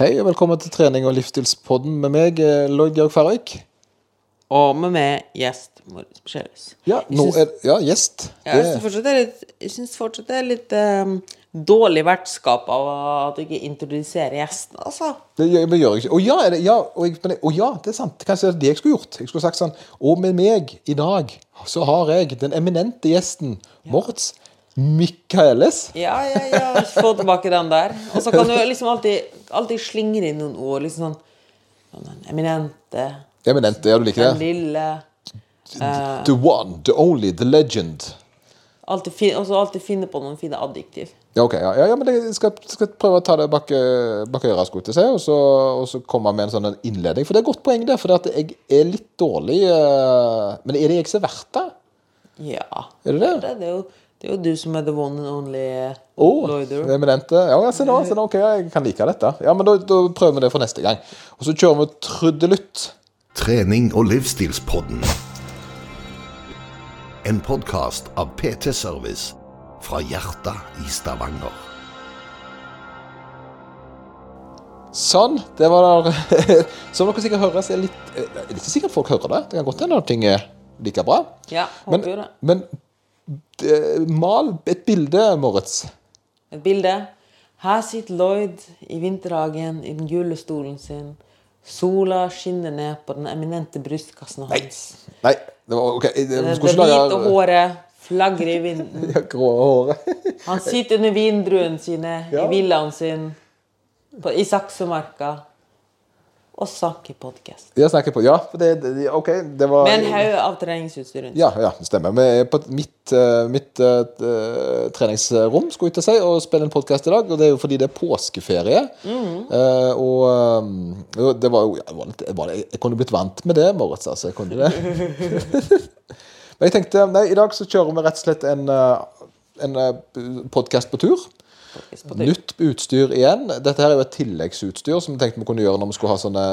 Hei og velkommen til trening- og livsstilspodden med meg, eh, Lloyd Georg Færøyk. Og med meg gjest Moritz Beskjæres. Ja, nå er, ja, gjest. Ja, jeg syns fortsatt det er litt, jeg synes fortsatt det er litt um, dårlig vertskap av at du ikke introduserer gjesten, altså. det gjør, men gjør jeg ikke. Å ja, det, ja, og jeg, men, jeg- ja, det er sant. Kanskje det er det jeg skulle gjort. Jeg skulle sagt sånn Og med meg i dag så har jeg den eminente gjesten Moritz Michaelis. Ja, ja, ja. Få tilbake den der. Og så kan du liksom alltid, alltid slingre inn noen ord. Liksom sånn, den eminente, Eminente, ja, du liker det? den lille The one, the only, the legend. Og så alltid finne på noen fine adjektiv. Ja, ok, ja, ja, ja men jeg skal, skal prøve å ta det bak, eh, bak øret, skulle til seg, og så, og så komme med en sånn en innledning. For det er et godt poeng, der, For det at jeg er litt dårlig uh, Men er det jeg som er verdt det? Ja. Er det det? Det, det, er jo, det er jo du som er the one and only Oh, Lloyder. eminente. Ja, jeg ser nå, se nå, ok, jeg kan like dette. Ja, men da, da prøver vi det for neste gang. Og så kjører vi trudelutt. Trening og livsstilspodden. En podkast av PT Service fra hjertet i Stavanger. Sånn, det var Som dere sikkert hører, så er det litt eh, Jeg er ikke sikkert folk hører det. Det kan godt hende ting er like bra. Ja, håper men, det. men eh, mal et bilde, Moritz. Et bilde. Her sitter Lloyd i vinterhagen i den gule stolen sin. Sola skinner ned på den eminente brystkassen hans. Nei, det var ok. Det, Det, det hvite håret flagrer i vinden. Ja, grå håret. Han sitter under vindruene sine Ja. i villaen sin på, i Saksomarka og snakker Ja, på Ja, for det, det OK, det var Med en haug av treningsutstyr rundt. Ja, ja, det stemmer. Vi er på mitt, eh, mitt eh, eh, treningsrom skulle jeg til å si, og spille en podkast i dag. Og det er jo fordi det er påskeferie. Eh, og eh, det var jo jeg, jeg, kunne blitt vant med det, Moritz. Altså, jeg kunne det. Men jeg tenkte nei, i dag så kjører vi rett og slett en, eh, en podkast på tur. Nytt utstyr igjen. Dette her er jo et tilleggsutstyr som vi tenkte vi kunne gjøre når vi skulle ha sånne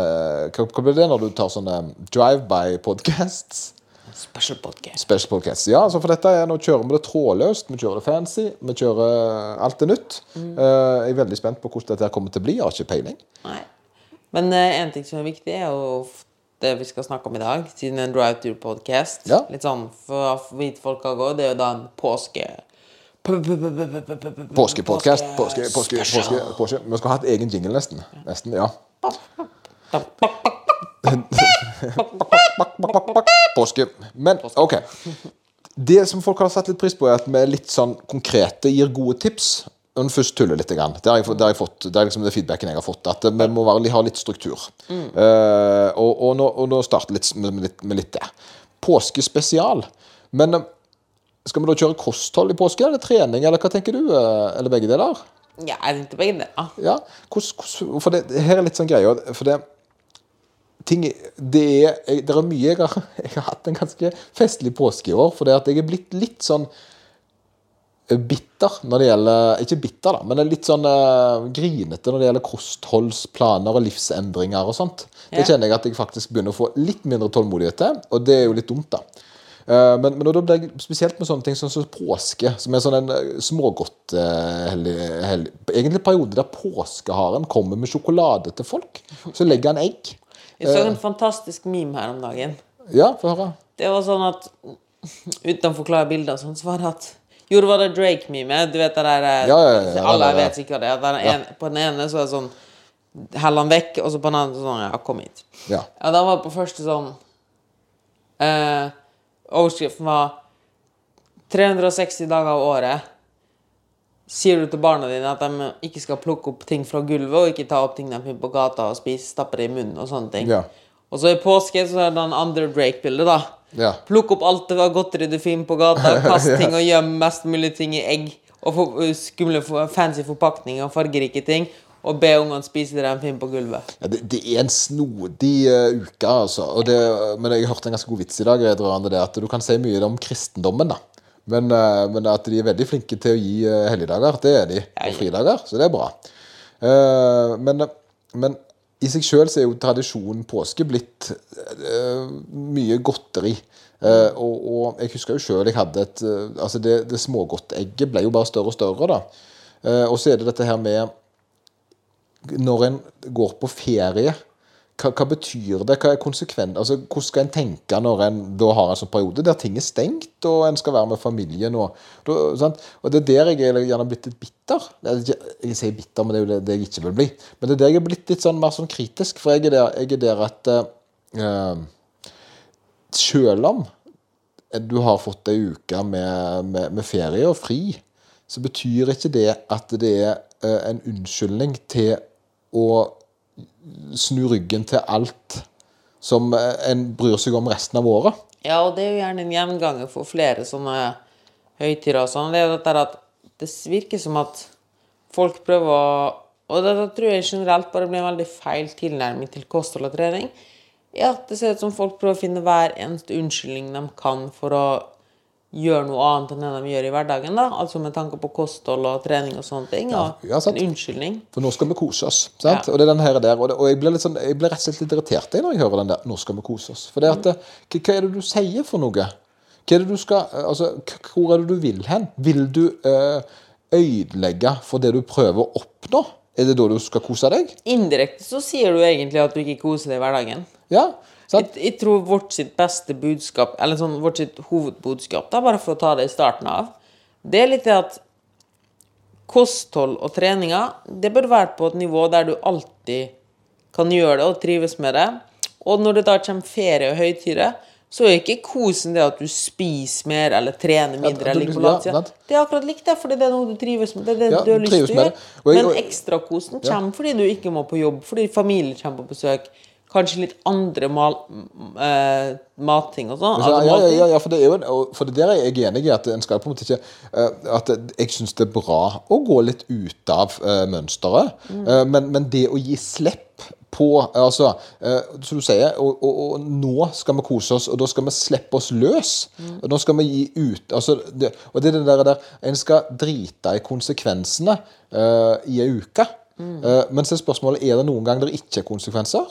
Hva, hva blir det når du tar sånne drive-by-podcasts? Special podcast. Special podcast. Ja, altså for dette er, nå kjører vi det trådløst, vi kjører det fancy, vi kjører alt det nytt. Mm. Uh, jeg er veldig spent på hvordan dette her kommer til å bli. Jeg har ikke peiling. Nei. Men uh, en ting som er viktig, er jo det vi skal snakke om i dag, siden det er en drive-tour-podkast. Ja. Litt sånn for å vite folk hva går, det er jo da en påske... Påskepodcast. Påske, påske, påske, påske. Vi skulle hatt egen jingle, nesten. Nesten, ja. Påske. Men OK. Det som folk har satt litt pris på, er at vi er litt sånn konkrete, gir gode tips. Når vi først tuller litt. Grann. Det, har jeg, det, har jeg fått, det er liksom det feedbacken jeg har fått. At vi må være, ha litt struktur. Eh, og, og, nå, og nå starter litt med, litt, med litt det. Påskespesial. Men eh, skal vi da kjøre kosthold i påske, eller trening, eller hva tenker du? eh, Eller begge deler? Ja, jeg tenkte begge deler. Ja, hos, hos, for det, her er litt sånn greie. For det, ting, det, er, jeg, det er mye jeg har, jeg har hatt en ganske festlig påske i år. For det at jeg er blitt litt sånn eh, bitter når det gjelder Ikke bitter, da, men litt sånn uh, grinete når det gjelder kostholdsplaner og livsendringer og sånt. Det kjenner jeg at jeg faktisk begynner å få litt mindre tålmodighet til, og det er jo litt dumt, da. Eh, Men, men da blir jeg spesielt med sånne ting som som påske, som er sånn en eh, smågodt eh. Egentlig periode der påskeharen kommer med sjokolade til folk. Så legger han egg. Jeg så en fantastisk meme her om dagen. Ja, få høre. Det var sånn at Uten å forklare bilder sånn, så var det at Jo, det var det Drake-meme. Du vet det der Ja, ja, ja, Alle vet sikkert det. den en, På den ene så er det sånn Heller han vekk, og så på den andre sånn Ja, kom hit. Ja. Ja, den var på første sånn eh, Overskriften var 360 dager av året sier du til barna dine at de ikke skal plukke opp ting fra gulvet, og ikke ta opp ting de finner på gata og spise, stappe det i munnen og sånne ting. Ja. Og så i påske så er det den andre Drake-bildet, da. Ja. Plukk opp alt det var godteri du finner på gata, kast ting og gjem mest mulig ting i egg. Og få uh, skumle, fancy forpakninger og fargerike ting. Og be ungene spise det de finner på gulvet. Ja, det, det er en snodig uh, uke, altså. Det, men jeg hørte en ganske god vits i dag vedrørende det at du kan si mye om kristendommen, da. Men, uh, men at de er veldig flinke til å gi uh, helligdager, det er de. Og fridager, så det er bra. Men, men i seg sjøl er jo tradisjonen påske blitt mye godteri. Uh, og, og jeg husker jo sjøl jeg hadde et uh, Altså, det, det smågodtegget ble jo bare større og større, da. Uh, og så er det dette her med når en går på ferie, hva, hva betyr det? Hva er konsekvent? Altså, hvordan skal en tenke når en da har en sånn periode der ting er stengt, og en skal være med familien? Og, og det er der jeg er gjerne blitt litt bitter. Jeg, jeg sier bitter, men det er jo det, det jeg ikke vil bli. Men det er der jeg er blitt litt sånn mer sånn kritisk, for jeg er der, jeg er der at uh, selv om du har fått ei uke med, med, med ferie og fri, så betyr ikke det at det er uh, en unnskyldning til å snu ryggen til alt som eh, en bryr seg om resten av året. Ja, og det er jo gjerne en gjenganger for flere sånne høytider og sånn. Det er jo dette at det virker som at folk prøver å Og det tror jeg generelt bare blir en veldig feil tilnærming til kosthold og trening. Ja, det ser ut som folk prøver å finne hver eneste unnskyldning de kan for å gjøre noe annet enn det de gjør i hverdagen. da, Altså med tanke på kosthold og trening og sånne ting. Og ja, sant. en unnskyldning. For nå skal vi kose oss. sant? Ja. Og det er den her der, og, det, og jeg blir sånn, jeg blir rett og slett litt irritert når jeg hører den der 'nå skal vi kose oss'. For det at, hva, hva er det du sier for noe? Hva er det du skal, altså, Hvor er det du vil hen? Vil du øh, ødelegge for det du prøver å oppnå? Er det da du skal kose deg? Indirekte så sier du egentlig at du ikke koser deg i hverdagen. Ja? Jeg, tror vårt sitt beste budskap, eller sånn vårt sitt hovedbudskap, da, bare for å ta det i starten av, det er litt det at kosthold og treninger, det bør være på et nivå der du alltid kan gjøre det og trives med det. Og når det da kommer ferie og høytider, så er ikke kosen det at du spiser mer eller trener mindre. Ja, eller på ja, det er akkurat likt, det, fordi det er noe du trives med. Det er det Ja, du har lyst til å gjøre. Men ekstrakosen kommer fordi du ikke må på jobb, fordi familie kommer på besøk. Kanskje litt andre mal, uh, matting og sånn. Altså, altså ja, ja, ja, ja, for det er jo for det der er jeg enig i at en skal på en måte ikke uh, At jeg syns det er bra å gå litt ut av uh, mønsteret, Eh, men, men det å gi slipp på Altså, som du sier, og, og, og nå skal vi kose oss, og da skal vi slippe oss løs. Og Nå skal vi gi ut altså, det, Og det er det der, der En skal drite i konsekvensene i ei uke. Eh, men så er spørsmålet er det noen gang der ikke er konsekvenser.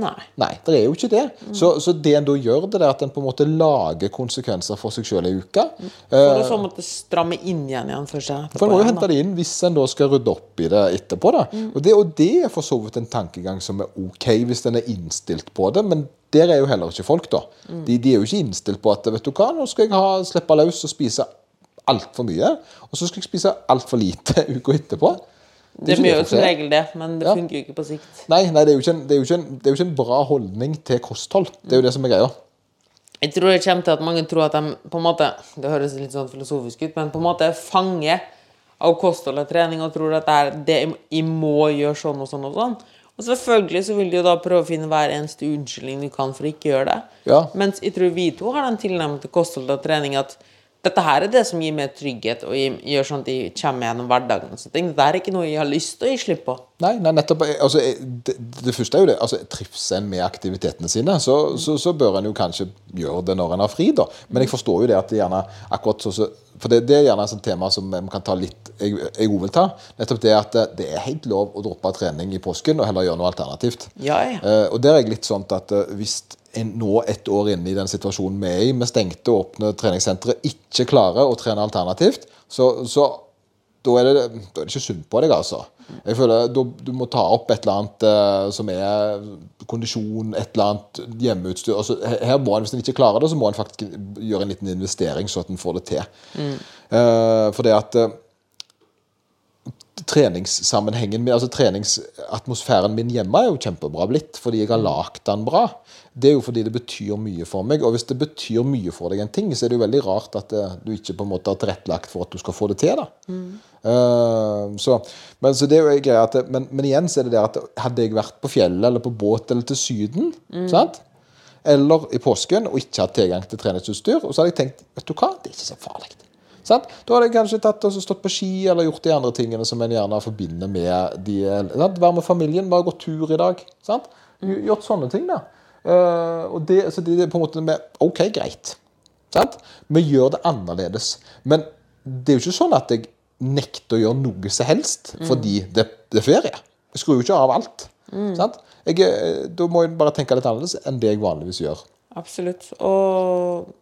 Nei. Nei, det er jo ikke det. Så, så det en da gjør, det er at en på en måte lager konsekvenser for seg sjøl ei uke. For å så måtte stramme inn igjen igjen for seg. For en må jo hente det inn hvis en da skal rydde opp i det etterpå. da. Og, det, og det er for så vidt en tankegang som er OK hvis en er innstilt på det, men der er jo heller ikke folk, da. De, de er jo ikke innstilt på at vet du hva, nå skal jeg ha, slippe løs og spise altfor mye, og så skal jeg spise altfor lite uka etterpå. Det er ikke mye som regel det, men det Ja. funker jo ikke på sikt. Nei, nei det, er jo en, det, er jo en, det er jo ikke en bra holdning til kosthold. Det er jo det som er greia. Jeg tror det kommer til at mange tror at de på en måte Det høres litt sånn filosofisk ut, men på en måte er fange av kosthold og trening og tror at det er det jeg må gjøre sånn og sånn og sånn. Og selvfølgelig så vil de jo da prøve å finne hver eneste unnskyldning de kan for å ikke gjøre det. Ja. Mens jeg tror vi to har den tilnærmede til kosthold og trening at dette her er det som gir meg trygghet og gjør sånn at jeg kommer gjennom hverdagen. og sånne ting. Dette er ikke noe jeg har lyst til å gi slipp på. Nei, nei nettopp. Altså, det, det første er jo det. altså Trives en med aktivitetene sine, så, så, så bør en jo kanskje gjøre det når en har fri, da. Men jeg forstår jo det at det gjerne akkurat så, så For det, det er gjerne et tema som vi kan ta litt Jeg, jeg vil ta. Nettopp det at det, det er helt lov å droppe trening i påsken og heller gjøre noe alternativt. Ja, ja. Uh, og der er jeg litt sånn at uh, hvis nå ett år inne i den situasjonen vi er i, med stengte og åpne treningssentre, ikke klarer å trene alternativt, så, så da er, det, da er det ikke synd på deg, altså. Jeg føler da, Du må ta opp et eller annet eh, som er kondisjon, et eller annet hjemmeutstyr. Altså, her må en, Hvis en ikke klarer det, så må en faktisk gjøre en liten investering, så at en får det til. Eh, for det at eh, treningssammenhengen min, altså treningsatmosfæren min hjemme er jo kjempebra blitt, fordi jeg har lagd den bra. Det er jo fordi det betyr mye for meg, og hvis det betyr mye for deg en ting, så er det jo veldig rart at det, du ikke på en måte har tilrettelagt for at du skal få det til. da. Eh, så, men, så det er jo greia at, det- men, men igjen så er det det at hadde jeg vært på fjellet eller på båt eller til Syden, sant? eller i påsken og ikke hatt tilgang til treningsutstyr, og så hadde jeg tenkt vet du hva, det er ikke så farlig. Sant? Da hadde jeg kanskje tatt og stått på ski eller gjort de andre tingene som en gjerne forbinder med de sant? Være med familien, bare gått tur i dag. Sant? Gjort sånne ting, da. Uh, og det, så det er på en måte med OK, greit. Sant? Vi gjør det annerledes. Men det er jo ikke sånn at jeg nekter å gjøre noe som helst fordi det, det er ferie. Jeg skrur jo ikke av alt. Sant? Jeg, eh, da må jeg bare tenke litt annerledes enn det jeg vanligvis gjør. Absolutt. Og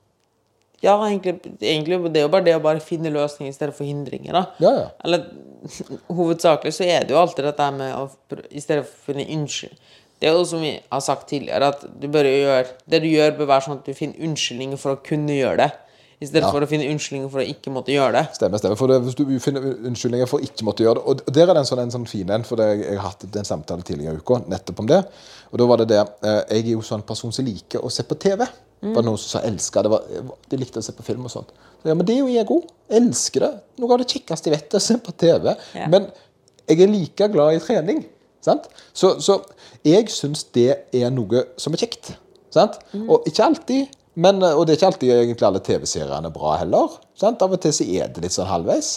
Ja, egentlig, egentlig det er jo bare det å bare finne løsninger i stedet for hindringer. da. Ja, ja. Eller hovedsakelig så er det jo alltid dette med å i stedet for å finne unnskyld. Det er jo som vi har sagt tidligere, at du bør jo gjøre Det du gjør, bør være sånn at du finner unnskyldninger for å kunne gjøre det. I stedet Ja. for å finne unnskyldninger for å ikke måtte gjøre det. Stemmer, stemmer. For det, hvis du finner unnskyldninger for å ikke måtte gjøre det Og der er det en sånn, en sånn fin en, for det, jeg har hatt en samtale tidligere i uka nettopp om det. Og da var det det eh, Jeg er jo sånn person som liker å se på TV. Det var noen som sa elska det. Var, de likte å se på film og sånt. Så, ja, men det er jo jeg òg. Elsker det. Noe av det kjekkeste jeg vet, er å se på TV. Ja. Men jeg er like glad i trening. Sant? Så, så jeg syns det er noe som er kjekt. Sant? Og ikke alltid. Men, og det er ikke alltid egentlig alle TV-seriene er bra heller. Sant? Av og til så er det litt sånn halvveis.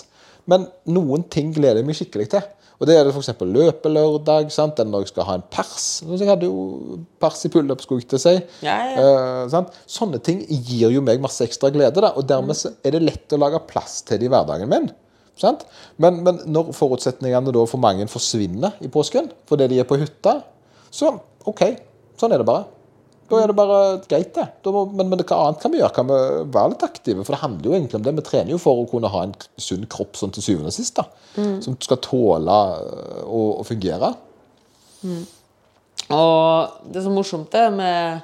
Men noen ting gleder jeg meg skikkelig til. Og det er det f.eks. løpelørdag, sant? eller når jeg skal ha en pers. Så Jeg hadde jo pers i pullup, skulle jeg til seg. Ja, ja. Eh, sant? Sånne ting gir jo meg masse ekstra glede, da. og dermed er det lett å lage plass til det i hverdagen min. Sant? Men, men når forutsetningene da for mange forsvinner i påsken fordi de er på hytta, så OK, sånn er det bare. Da er det bare greit, det. Må, men, men hva annet kan vi gjøre? Kan vi være litt aktive? For det handler jo egentlig om det. Vi trener jo for å kunne ha en sunn kropp sånn til syvende og sist. da. Som skal tåle å, å fungere. Og det er så morsomt det med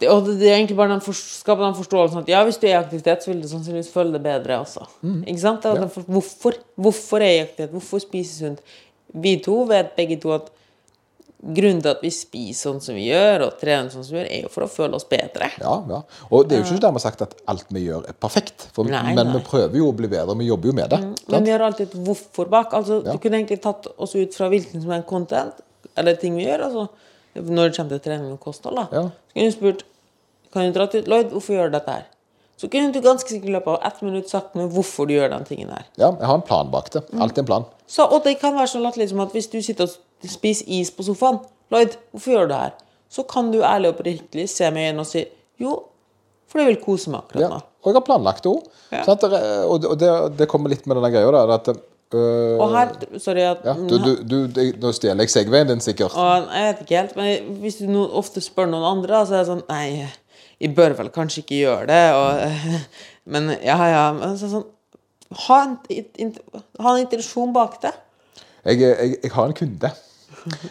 det, og det, er egentlig bare den for, skaper den forståelsen at ja, hvis du er i aktivitet, så vil du sannsynligvis føle det bedre også. Ikke sant? Er for, hvorfor? Hvorfor er jeg i aktivitet? Hvorfor spise sunt? Vi to vet begge to at grunnen til at vi spiser sånn som vi gjør, og trener sånn som vi gjør, er jo for å føle oss bedre. Ja, ja. Og det er jo ikke dermed sagt at alt vi gjør, er perfekt. For, Nei, men nei. vi prøver jo å bli bedre. Vi jobber jo med det. Men vi har alltid et hvorfor bak. Altså, Ja. Du kunne egentlig tatt oss ut fra hvilken som er content, eller ting vi gjør. Altså, når det kommer til trening og kosthold. da. Ja. Så kunne du spurt kan du dra til Lloyd, hvorfor gjør du dette her? Så kunne du ganske sikkert i løpet av ett minutt sagt med hvorfor du gjør den tingen her. Ja, jeg har en plan bak det. Alltid en plan. Så, og det kan være så latterlig som at hvis du sitter og spiser is på sofaen Lloyd, hvorfor gjør du det her? Så kan du ærlig og oppriktig se meg i øynene og si jo, for det vil kose meg akkurat Ja. nå. Og jeg har planlagt det òg. Ja. Og, det, det kommer litt med denne greia der at øh, Og her Sorry. At, ja, du, du, du, du, Nå stjeler jeg Segwayen din, sikkert. Og jeg vet ikke helt, men hvis du no, ofte spør noen andre, så er det sånn Nei, jeg bør vel kanskje ikke gjøre det, og, Men ja, ja. Men så, sånn, ha, en, ha en intensjon bak det. Jeg, jeg, jeg har en kunde.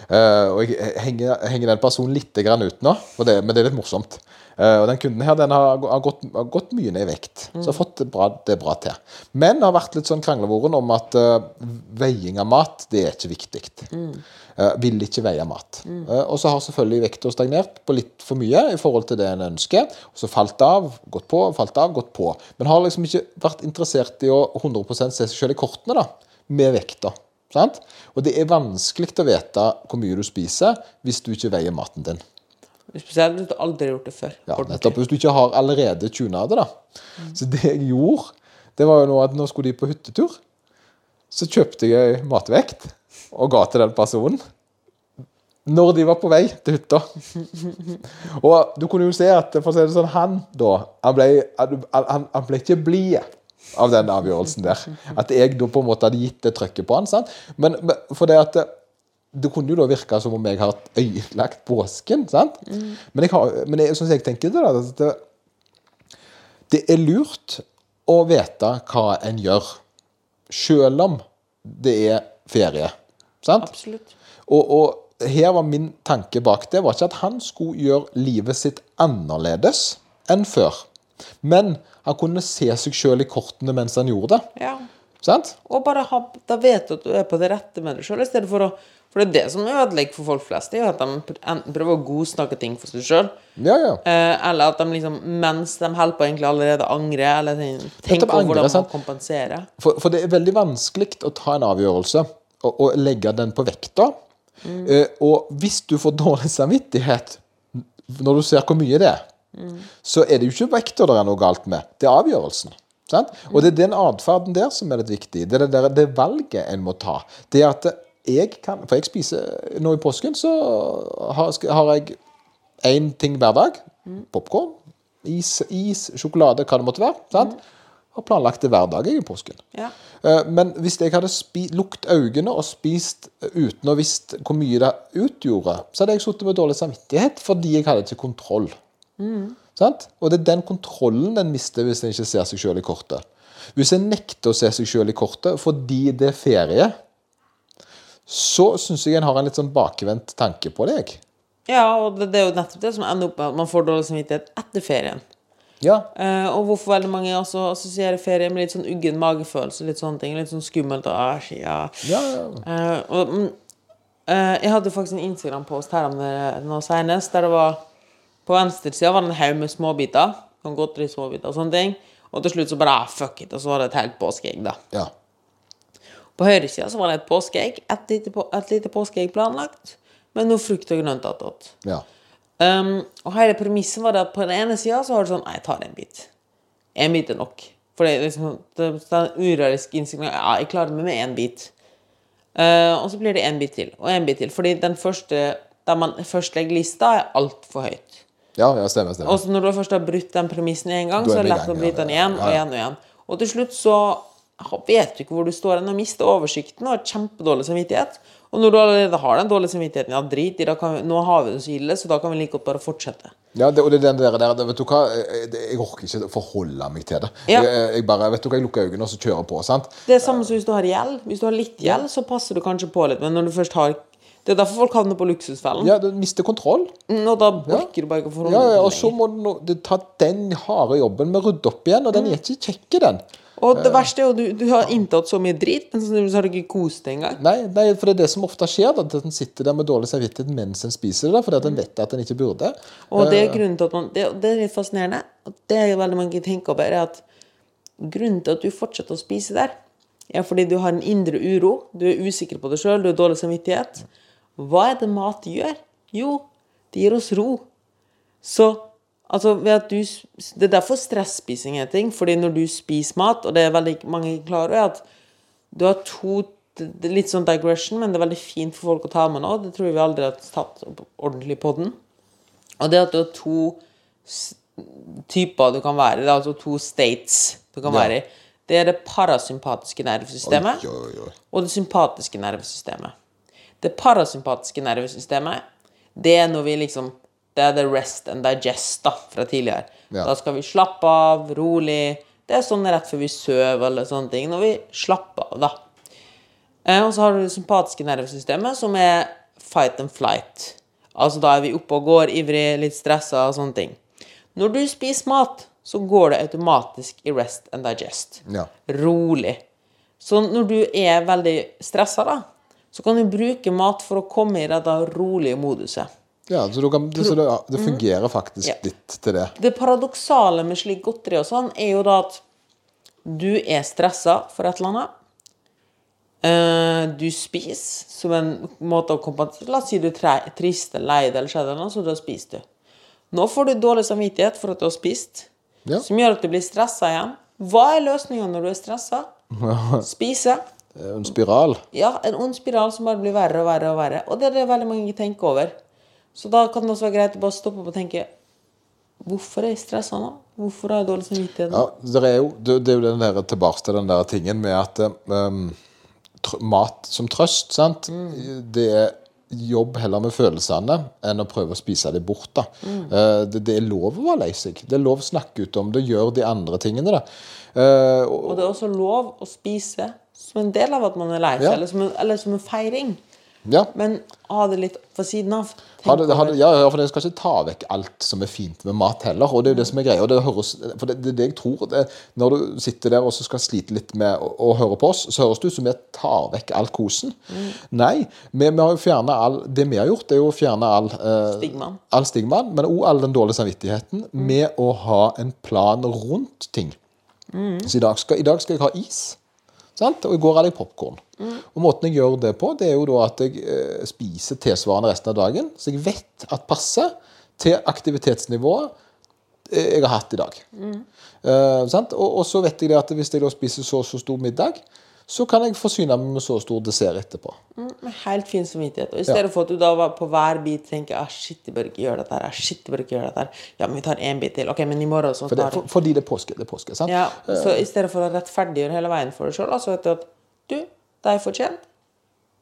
Uh, og jeg henger, henger den personen litt ut nå, det, men det er litt morsomt. Eh, og den kunden her den har, har, gått, har gått mye ned i vekt, så har fått det bra, det bra til. Men det har vært litt sånn kranglevoren om at uh, veiing av mat, det er ikke viktig. Eh, vil ikke veie mat. Eh, og så har selvfølgelig vekta stagnert på litt for mye i forhold til det en ønsker. Og så falt av, gått på, falt av, gått på. Men har liksom ikke vært interessert i å 100% se seg selv i kortene da, med vekta. Sant? Og det er vanskelig å vite hvor mye du spiser hvis du ikke veier maten din. Spesielt hvis du aldri har gjort det før. Ja, nettopp Hvis du ikke har allerede tuna det. da. Så det jeg gjorde, det var jo nå at nå skulle de på hyttetur. Så kjøpte jeg matvekt og ga til den personen. Når de var på vei til hytta. Og du kunne jo se at for å si det sånn, han da Han ble, han, han ble ikke blid av den avgjørelsen der. At jeg da på en måte hadde gitt det trøkket på han. sant? Men, men for det at det kunne jo da virke som om jeg har ødelagt påsken. sant? Men, jeg har, men jeg, sånn som jeg tenker det, da, det, det er lurt å vite hva en gjør, selv om det er ferie. sant? Absolutt. Og, og her var min tanke bak det var ikke at han skulle gjøre livet sitt annerledes enn før. Men han kunne se seg sjøl i kortene mens han gjorde det. Ja. Sant? Og bare ha, da vet du at du er på det rette med deg sjøl, i stedet for å For det er det som ødelegger for folk flest, det er at de enten prøver å godsnakke ting for seg sjøl, Ja, ja. eh, eller at de liksom, mens de holder på, egentlig allerede angrer, eller tenker på hvordan angre, de må sant? kompensere. For, for det er veldig vanskelig å ta en avgjørelse og, og legge den på vekta. Eh, og hvis du får dårlig samvittighet når du ser hvor mye det er, så er det jo ikke vekta det er noe galt med, det er avgjørelsen. Sant? Og det er den atferden der som er litt viktig. Det er det, der, det valget en må ta. Det er at jeg kan For jeg spiser nå i påsken, så har, har jeg én ting hver dag. Popkorn, is, is, sjokolade, hva det måtte være. Sant? Har planlagt det hver dag jeg i påsken. Ja. Eh, Men hvis jeg hadde lukt øynene og spist uten å visst hvor mye det utgjorde, så hadde jeg sittet med dårlig samvittighet fordi jeg hadde ikke kontroll. Sant? Og det er den kontrollen en mister hvis en ikke ser seg sjøl i kortet. Hvis en nekter å se seg sjøl i kortet fordi det er ferie, så syns jeg en har en litt sånn bakvendt tanke på det. Ja, og det, det er jo nettopp det som ender opp med at man får dårlig samvittighet etter ferien. Ja, Eh, og hvorfor veldig mange også assosierer ferie med litt sånn uggen magefølelse, litt sånne ting. Litt sånn skummelt og æsj, ja. ja, ja. Eh, og, mm, eh, jeg hadde faktisk en Instagram-post her om det nå senest, der det var På venstresida var det en haug med småbiter. Sånn godterismåbiter og sånne ting. Og til slutt så bare ah, fuck it, og så var det et helt påskeegg, da. ja. På høyresida så var det et påskeegg. Et lite, på- et lite påskeegg planlagt, med noe frukt og grønt attåt. ja. Um, og hele premisset var det at på den ene sida så har du sånn Nei, jeg tar en bit. En bit er nok. For det er liksom det, er en urealistisk innsikt. Ja, jeg klarer meg med én bit. Uh, og så blir det en bit til, og en bit til. Fordi den første der man først legger lista, er altfor høyt. Ja, ja, stemmer. stemmer. Og så når du først har brutt den premissen en gang, så er det lett å bryte den igjen og igjen og igjen. Og til slutt så vet du ikke hvor du står hen, og mister oversikten og har kjempedårlig samvittighet. Og når du allerede har den dårlige samvittigheten, ja, drit i, nå har vi det så ille, så da kan vi like godt bare fortsette. Ja, det, og det er den der, der Vet du hva, jeg, jeg orker ikke forholde meg til det. Ja. Jeg, jeg bare, vet du hva, jeg lukker øynene og så kjører på. sant? Det er samme som hvis du har gjeld. Hvis du har litt gjeld, så passer du kanskje på litt, men når du først har Det er derfor folk havner på luksusfellen. Ja, Du mister kontroll. Mm, Og da orker du bare ikke å forholde Ja, ja, deg Og så må du ta den harde jobben med å rydde opp igjen, og den er ikke kjekk, den. Og det verste er jo du, du har inntatt så mye drit, men så har du ikke kost deg engang. Nei, nei, for det er det som ofte skjer, da, at en sitter der med dårlig samvittighet mens en spiser det, fordi at en vet at en ikke burde. Og det er grunnen til at man Det, det er litt fascinerende. Og det er veldig mange tenker over, er at grunnen til at du fortsetter å spise der, er fordi du har en indre uro. Du er usikker på deg sjøl, du har dårlig samvittighet. Hva er det mat gjør? Jo, det gir oss ro. Så altså, du, Det er derfor stresspising er ting. Fordi når du spiser mat, og det er veldig mange ikke klar over, at du har to det er Litt sånn digression, men det er veldig fint for folk å ta med nå. Det tror jeg vi aldri har tatt ordentlig på den. Og det at du har to typer du kan være i, det altså to states du kan Ja. være i. Det er det parasympatiske nervesystemet Oi, oi, oi. og det sympatiske nervesystemet. Det parasympatiske nervesystemet, det er når vi liksom Det er the rest and digest da, fra tidligere. Ja. Da skal vi slappe av, rolig. Det er sånn rett før vi sover eller sånne ting. Når vi slapper av, da. Eh, og så har du det sympatiske nervesystemet, som er fight and flight. Altså da er vi oppe og går, ivrig, litt stressa og sånne ting. Når du spiser mat, så går det automatisk i rest and digest. Ja. Rolig. Så når du er veldig stressa, da, så kan du bruke mat for å komme i dette rolige moduset. Ja, så, kan, så det, det fungerer faktisk Ja. litt til det. Det paradoksale med slik godteri og sånn, er jo da at du er stressa for et eller annet. Eh, du spiser som en måte å kompensere La oss si du er trist eller lei deg eller skjedde noe, så da spiser du. Nå får du dårlig samvittighet for at du har spist, Ja. som gjør at du blir stressa igjen. Hva er løsninga når du er stressa? Spise. En spiral. Ja, en ond spiral som bare blir verre og verre og verre. Og det er det veldig mange tenker over. Så da kan det også være greit å bare stoppe opp og tenke Hvorfor er jeg stressa nå? Hvorfor har jeg dårlig samvittighet? Ja, det er jo, det, det er jo den der, tilbake til den der tingen med at um, tr mat som trøst, sant? Det er jobb heller med følelsene enn å prøve å spise dem bort. da. Eh, det, det er lov å være lei seg. Det er lov å snakke ut om det, Gjør de andre tingene. da. Uh, og, Og det er også lov å spise som en del av at man er lei seg, Ja. eller, eller som en feiring. Ja, Men ha det litt på siden av. Tenk Ha det, ha det, ja, ja, for jeg skal ikke ta vekk alt som er fint med mat heller. og Det er jo det som er greia. Det høres, for det, det det jeg tror. Det, når du sitter der og så skal slite litt med å, å høre på oss, så høres det ut som vi tar vekk all kosen. Nei, vi, vi har jo fjernet all, det vi har gjort, er jo å fjerne all eh, Stigmaen. all stigmaen, men òg all den dårlige samvittigheten med å ha en plan rundt ting. Så i dag, skal, i dag skal jeg ha is. Sant? Og i går hadde jeg popkorn. Og måten jeg gjør det på, det er jo da at jeg eh, spiser tilsvarende resten av dagen. Så jeg vet at passer til aktivitetsnivået eh, jeg har hatt i dag. Eh, sant? Og, og så vet jeg det at hvis jeg da spiser så så stor middag, så kan jeg forsyne meg med så stor dessert etterpå. Mm, helt fin samvittighet. Og i stedet for at du da var på hver bit tenker ah, shit, jeg bør ikke gjøre dette her. ah, shit, jeg bør ikke gjøre dette her. Ja, men vi tar én bit til. Ok, men i morgen så For det, for, fordi det er påske. Det er påske sant? Ja, så i stedet for å rettferdiggjøre hele veien for deg sjøl, altså vet du at du, det er fortjent.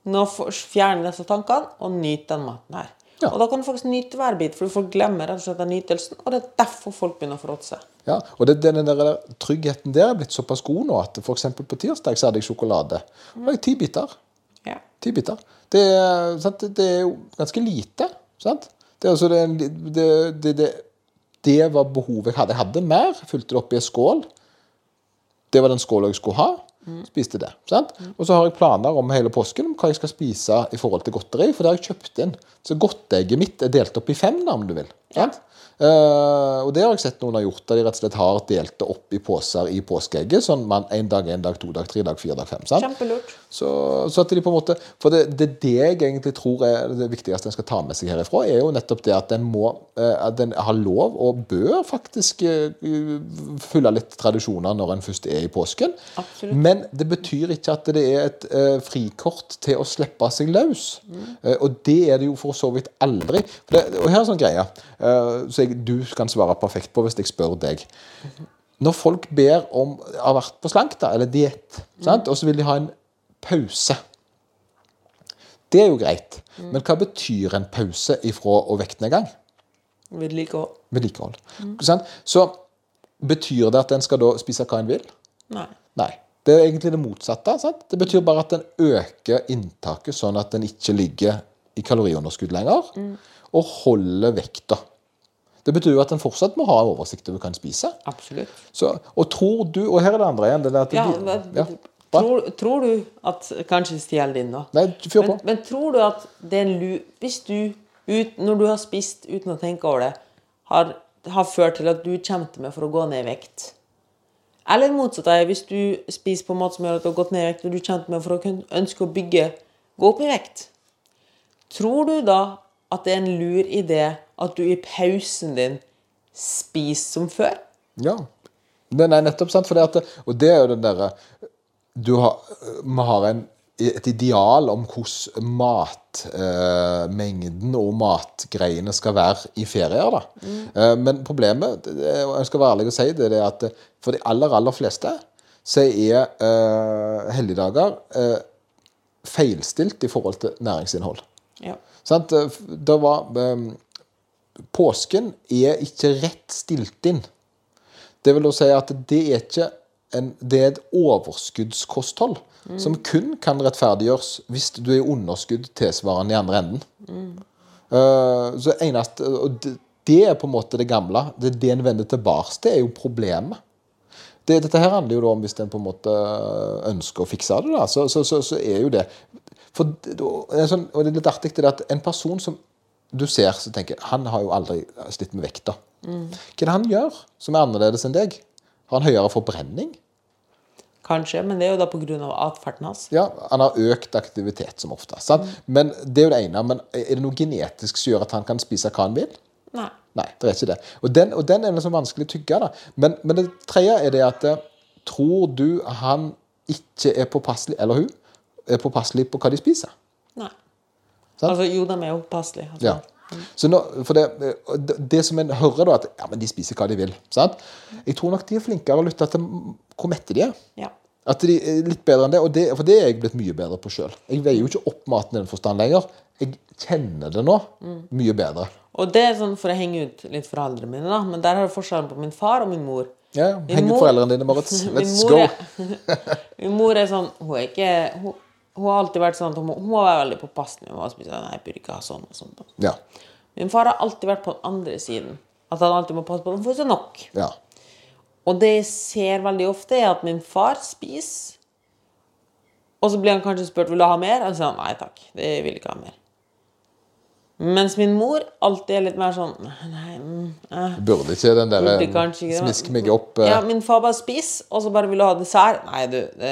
Nå fjerner fjern disse tankene, og nyt den maten her. Ja. Og da kan du faktisk nyte hver bit, for folk glemmer rett og slett den nytelsen. Og det er derfor folk begynner å fråtse. Ja, og det, den der tryggheten der er blitt såpass god nå at f.eks. på tirsdag så hadde jeg sjokolade. Og er ti biter. Ja. Ti biter. Det, sant? det er jo ganske lite. Sant? Det, altså, det, det, det var behovet jeg hadde. Jeg hadde mer. Fulgte det opp i en skål. Det var den skåla jeg skulle ha. Spiste det. Sant? Og så har jeg planer om hele påsken om hva jeg skal spise i forhold til godteri. For det har jeg kjøpt inn. Så godteegget mitt er delt opp i fem, da, om du vil. Sant? Uh, og det har jeg sett noen har gjort, der de rett og slett har delt det opp i poser i påskeegget. Sånn man en dag, en dag, to dag, tre dag, fire dag, fem. Sant? Så, så at de på en måte For det, det, det jeg egentlig tror er det viktigste en skal ta med seg herifra, er jo nettopp det at en må eh, At en har lov, og bør faktisk fylle følge litt tradisjoner når en først er i påsken. Absolutt. Men det betyr ikke at det er et uh, frikort til å slippe seg løs. Eh, og det er det jo for så vidt aldri. Det, og her er en sånn greie eh, så jeg, du kan svare perfekt på hvis jeg spør deg. Når folk ber om har vært på slank da, eller diett, og så vil de ha en pause Det er jo greit. Men hva betyr en pause ifra å vektnedgang? Vedlikehold. Vedlikehold. Mm. Så betyr det at en skal da spise hva en vil? Nei. Nei. Det er egentlig det motsatte. Sant? Det betyr bare at en øker inntaket, sånn at en ikke ligger i kaloriunderskudd lenger, og holder vekta. Det betyr jo at en fortsatt må ha oversikt over hva en spiser. Absolutt. Så, og tror du Og her er det andre igjen. Det at Ja, men, ja, tror, tror du at Kanskje stjel din, da. Nei, fyr på. Men, men tror du at det er en lu... Hvis du, ut, når du har spist uten å tenke over det, har, har ført til at du kjempet med for å gå ned i vekt Eller motsatt er hvis du spiser på måte som gjør at du har gått ned i vekt, og du kjempet med for å ønske å bygge Gå opp i vekt. Tror du da at det er en lur idé at du i pausen din spiser som før? Ja. Nei, nei, nettopp sant. For det at, og det er jo den derre Du har har en, et ideal om hvordan matmengden og matgreiene skal være i ferier. da. Eh, men problemet, og jeg skal være ærlig og si, det er at eh, for de aller, aller fleste så er eh, helligdager eh, feilstilt i forhold til næringsinnhold. Ja. Sant? Eh, Det var eh, Påsken er ikke rett stilt inn. Det vil da si at det er ikke en, det er et overskuddskosthold som kun kan rettferdiggjøres hvis du er i underskudd tilsvarende i andre enden. Eh, så eneste, og det, det er på en måte det gamle. Det det en vender tilbake til, er jo problemet. Det, dette her handler jo da om hvis en på en måte ønsker å fikse det, da, så, så, så, så er jo det For sånn, og det er litt artig det at en person som du ser, så tenker han har jo aldri slitt med vekta. Hva er det han gjør som er annerledes enn deg? Har han høyere forbrenning? Kanskje, men det er jo da pga. atferden hans. Ja, han har økt aktivitet som oftest. sant? Men Det er jo det ene. Men er det noe genetisk som gjør at han kan spise hva han vil? Nei. Nei, det er ikke det. Og den, og den er liksom vanskelig å tygge. da. Men, men det tredje er det at eh, tror du han ikke er påpasselig, eller hun, er påpasselige på hva de spiser? Nei. Sånn? Altså, jo, de er jo påpasselige. Altså. Ja. Så nå, for det, det, det som en hører, da, at ja, men de spiser hva de vil. sant? Jeg tror nok de er flinkere å lytte til hvor mette de er. Ja. At de er litt bedre enn det, det, for det er jeg blitt mye bedre på sjøl. Jeg veier jo ikke opp maten i den forstand lenger. Jeg kjenner det nå mye bedre. Og det er sånn for å henge ut litt foreldrene mine, da. Men der har du forskjellen på min far og min mor. Ja. Heng ut foreldrene dine, Marit. Let's min go. er- min mor er sånn Hun er ikke Hun, hun har alltid vært sånn at hun hun var veldig påpasselig med å spise. Nei, jeg burde ikke ha sånn og sånn. Ja. Min far har alltid vært på den andre siden. At han alltid må passe på at han får seg nok. ja. Og det jeg ser veldig ofte, er at min far spiser, og så blir han kanskje spurt vil du ha mer, og så sier han nei takk, det vil jeg ikke ha mer. Mens min mor alltid er litt mer sånn nei, mm, eh, Burde ikke den der smiske meg opp eh, Ja, min far bare spiser, og så bare vil du ha dessert. Nei, du det,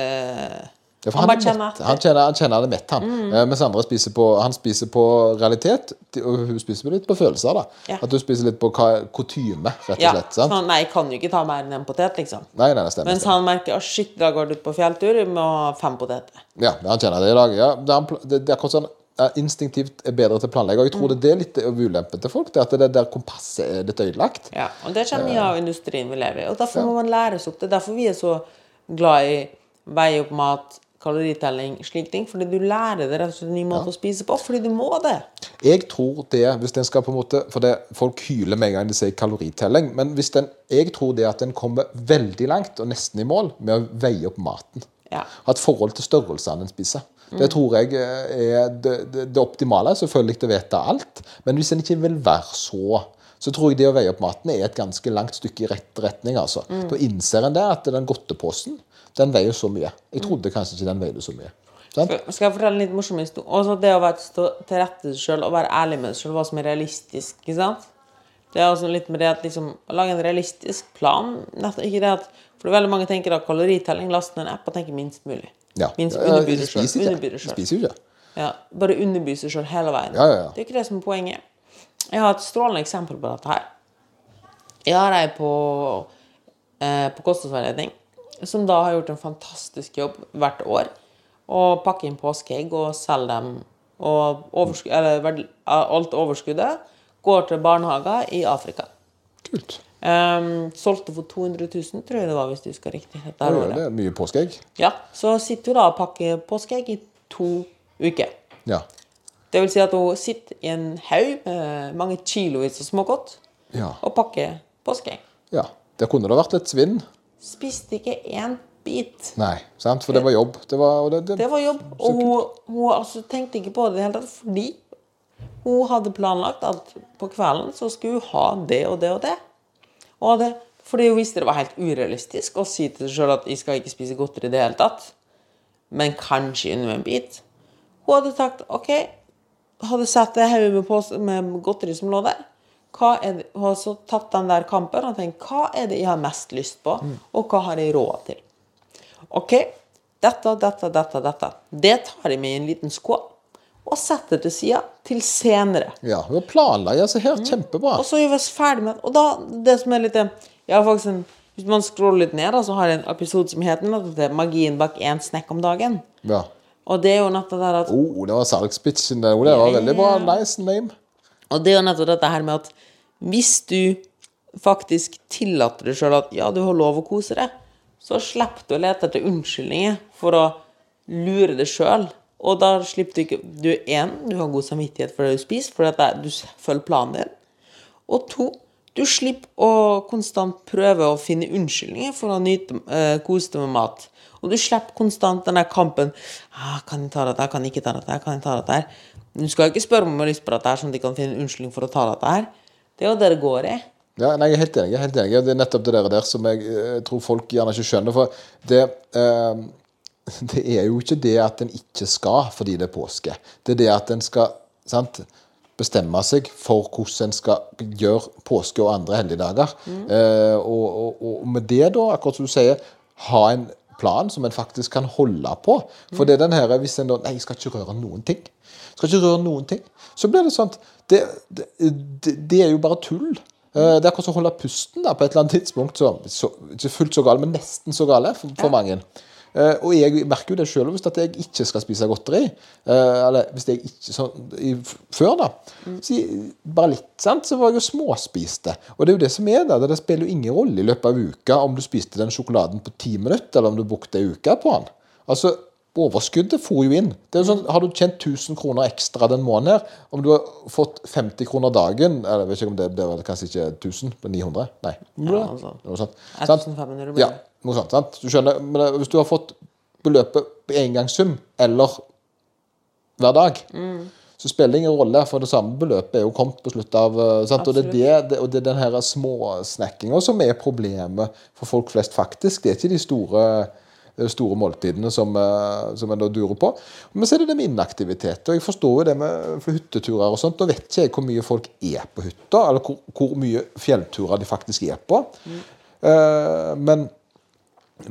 ja, han han, er kjenner mett. han, kjenner, han kjenner er mett, han. Eh, mens andre spiser på Han spiser på realitet, og hun spiser litt på følelser. da Ja. At du spiser litt på kutyme, rett og Ja, slett. sant? sånn, nei, jeg kan jo ikke ta mer enn en potet, liksom. Nei, nei, det stemmer. Mens han merker at shit, da går du ut på fjelltur, vi må ha fem poteter. Ja, han kjenner det i dag. Ja, det, det, det er akkurat sånn eh, Instinktivt er bedre til å planlegge. Og jeg tror det er litt av ulempen til folk. Det at det der kompasset er litt ødelagt. Ja, og det kommer mye av industrien vi lever i. Og derfor må man læres opp. Det er derfor vi er så glad i veie opp mat, kaloritelling, slike ting. Fordi du lærer det rett og slett en ny måte å spise på. Fordi du må det. Jeg tror det, hvis den skal på en måte For det, folk hyler med en gang de sier kaloritelling. Men hvis den, jeg tror det at den kommer veldig langt, og nesten i mål, med å veie opp maten. Ja. Ha et forhold til størrelsene en spiser. Det tror jeg eh, er det, det, det optimale. Selvfølgelig til å vite alt. Men hvis en ikke vil være så så tror jeg det å veie opp maten er et ganske langt stykke i rett retning. altså. Da innser en det at den godteposen den veier så mye. Jeg trodde kanskje ikke den veide så mye. Sånn? Skal jeg fortelle en litt morsom historie? Også det å være stå til rette seg sjøl og være ærlig med seg sjøl, hva som er realistisk. ikke sant? Det er også litt med det at liksom, å lage en realistisk plan ikke det at, For veldig mange tenker at kaloritelling, laste ned en app og tenker minst mulig. Ja. Minst Ja, det sjøl. spiser ikke. Ja, bare underby seg sjøl hele veien. Ja, ja, ja. Det er ikke det som er poenget. Jeg har et strålende eksempel på dette her. Jeg har ei på, eh, på kostholdsveiledning som da har gjort en fantastisk jobb hvert år. Og pakker inn påskeegg og selger dem. Og oversk eller, alt overskuddet går til barnehager i Afrika. Kult. Um, solgte for 200 000, tror jeg det var, hvis du husker riktig. Dette det er mye påskeegg. Ja, så sitter hun da og pakker påskeegg i to uker. Ja. Det vil si at hun sitter i en haug med mange kilovis av smågodt Ja. og pakker påskeegg. ja. Det kunne da vært litt svinn. Spiste ikke én bit. Nei, sant? for det var jobb. Det var, det, det, Det var jobb. Og hun, hun altså, tenkte ikke på det i det hele tatt fordi hun hadde planlagt at på kvelden så skulle hun ha det og det og det. Og det fordi hun visste det var helt urealistisk å si til seg sjøl at jeg skal ikke spise godteri i det hele tatt, men kanskje under en bit. Hun hadde sagt OK, hadde satt det hodet med, med godteri som lå der. Det, har så tatt den der kampen og tenkt hva er det jeg har mest lyst på, og hva har jeg råd til? OK, dette, dette, dette, dette. Det tar jeg med i en liten skål og setter til sida til senere. ja, hun planlegger altså her. Kjempebra. Og så er vi ferdig med Og da, det som er litt Jeg har faktisk en Hvis man scroller litt ned, da, så har jeg en episode som heter 'Magien bak én snekk om dagen'. Ja. Og det er jo nettopp det at Oh, det var salgspitchen. Det var veldig bra. Nice name. Og det er jo nettopp dette her med at hvis du faktisk tillater deg sjøl at ja, du har lov å kose deg, så slipper du å lete etter unnskyldninger for å lure deg sjøl. Og da slipper du ikke Du er én, du har god samvittighet for det du spiser, for at du følger planen din. Og to, du slipper å konstant prøve å finne unnskyldninger for å nyte, eh, kose deg med mat. Og du slipper konstant den der kampen ah, 'Kan jeg ta dette? Kan jeg ikke ta dette? Kan jeg ta dette?' Du skal ikke spørre om lyst på dette, her, sånn at de kan finne en unnskyldning for å ta dette her. Det er jo det det går i. Ja, nei, jeg er helt enig. jeg er helt enig. Det er nettopp det der, der som jeg jeg tror folk gjerne ikke skjønner. For det, eh, det er jo ikke det at en ikke skal fordi det er påske. Det er det at en skal sant, bestemme seg for hvordan en skal gjøre påske og andre helligdager. Eh, og, og, og med det, da, akkurat som du sier, ha en plan som en faktisk kan holde på. For det er den her, hvis en da Nei, jeg skal ikke røre noen ting. Skal ikke røre noen ting. Så blir det sånn Det, det, det, er jo bare tull. Eh, Det er akkurat som å holde pusten da, på et eller annet tidspunkt. Så, så, ikke fullt så gale, men nesten så gale for, for mange. Eh, og jeg merker jo det sjøl hvis at jeg ikke skal spise godteri. eh, eller hvis jeg ikke sånn i, Før, da. Så, bare litt, sant, så var jeg jo småspiste. Og det er jo det som er det. Det spiller jo ingen rolle i løpet av uka om du spiste den sjokoladen på ti minutter, eller om du brukte ei uke på den. Altså, Overskuddet for jo inn. Det er jo sånn, Har du tjent 1000 kroner ekstra den måneden, her, om du har fått 50 kroner dagen eller jeg vet ikke om det, blir kanskje ikke 1000, men 900? Nei. Ja, altså. Noe sånt. 1500 Ja, blir det. noe sånt. sant? Du skjønner, men det- Hvis du har fått beløpet engangssum eller hver dag, så spiller det ingen rolle, for det samme beløpet er jo kommet på slutt av eh, sant? Og det er, det, og det er den her småsnekkinga som er problemet for folk flest, faktisk. Det er ikke de store eh, store måltidene som, eh, som en da durer på. Men så er det det med inaktivitet. og Jeg forstår jo det med for hytteturer og sånt. Da vet ikke jeg hvor mye folk er på hytta, eller hvor, hvor mye fjellturer de faktisk er på. Eh, men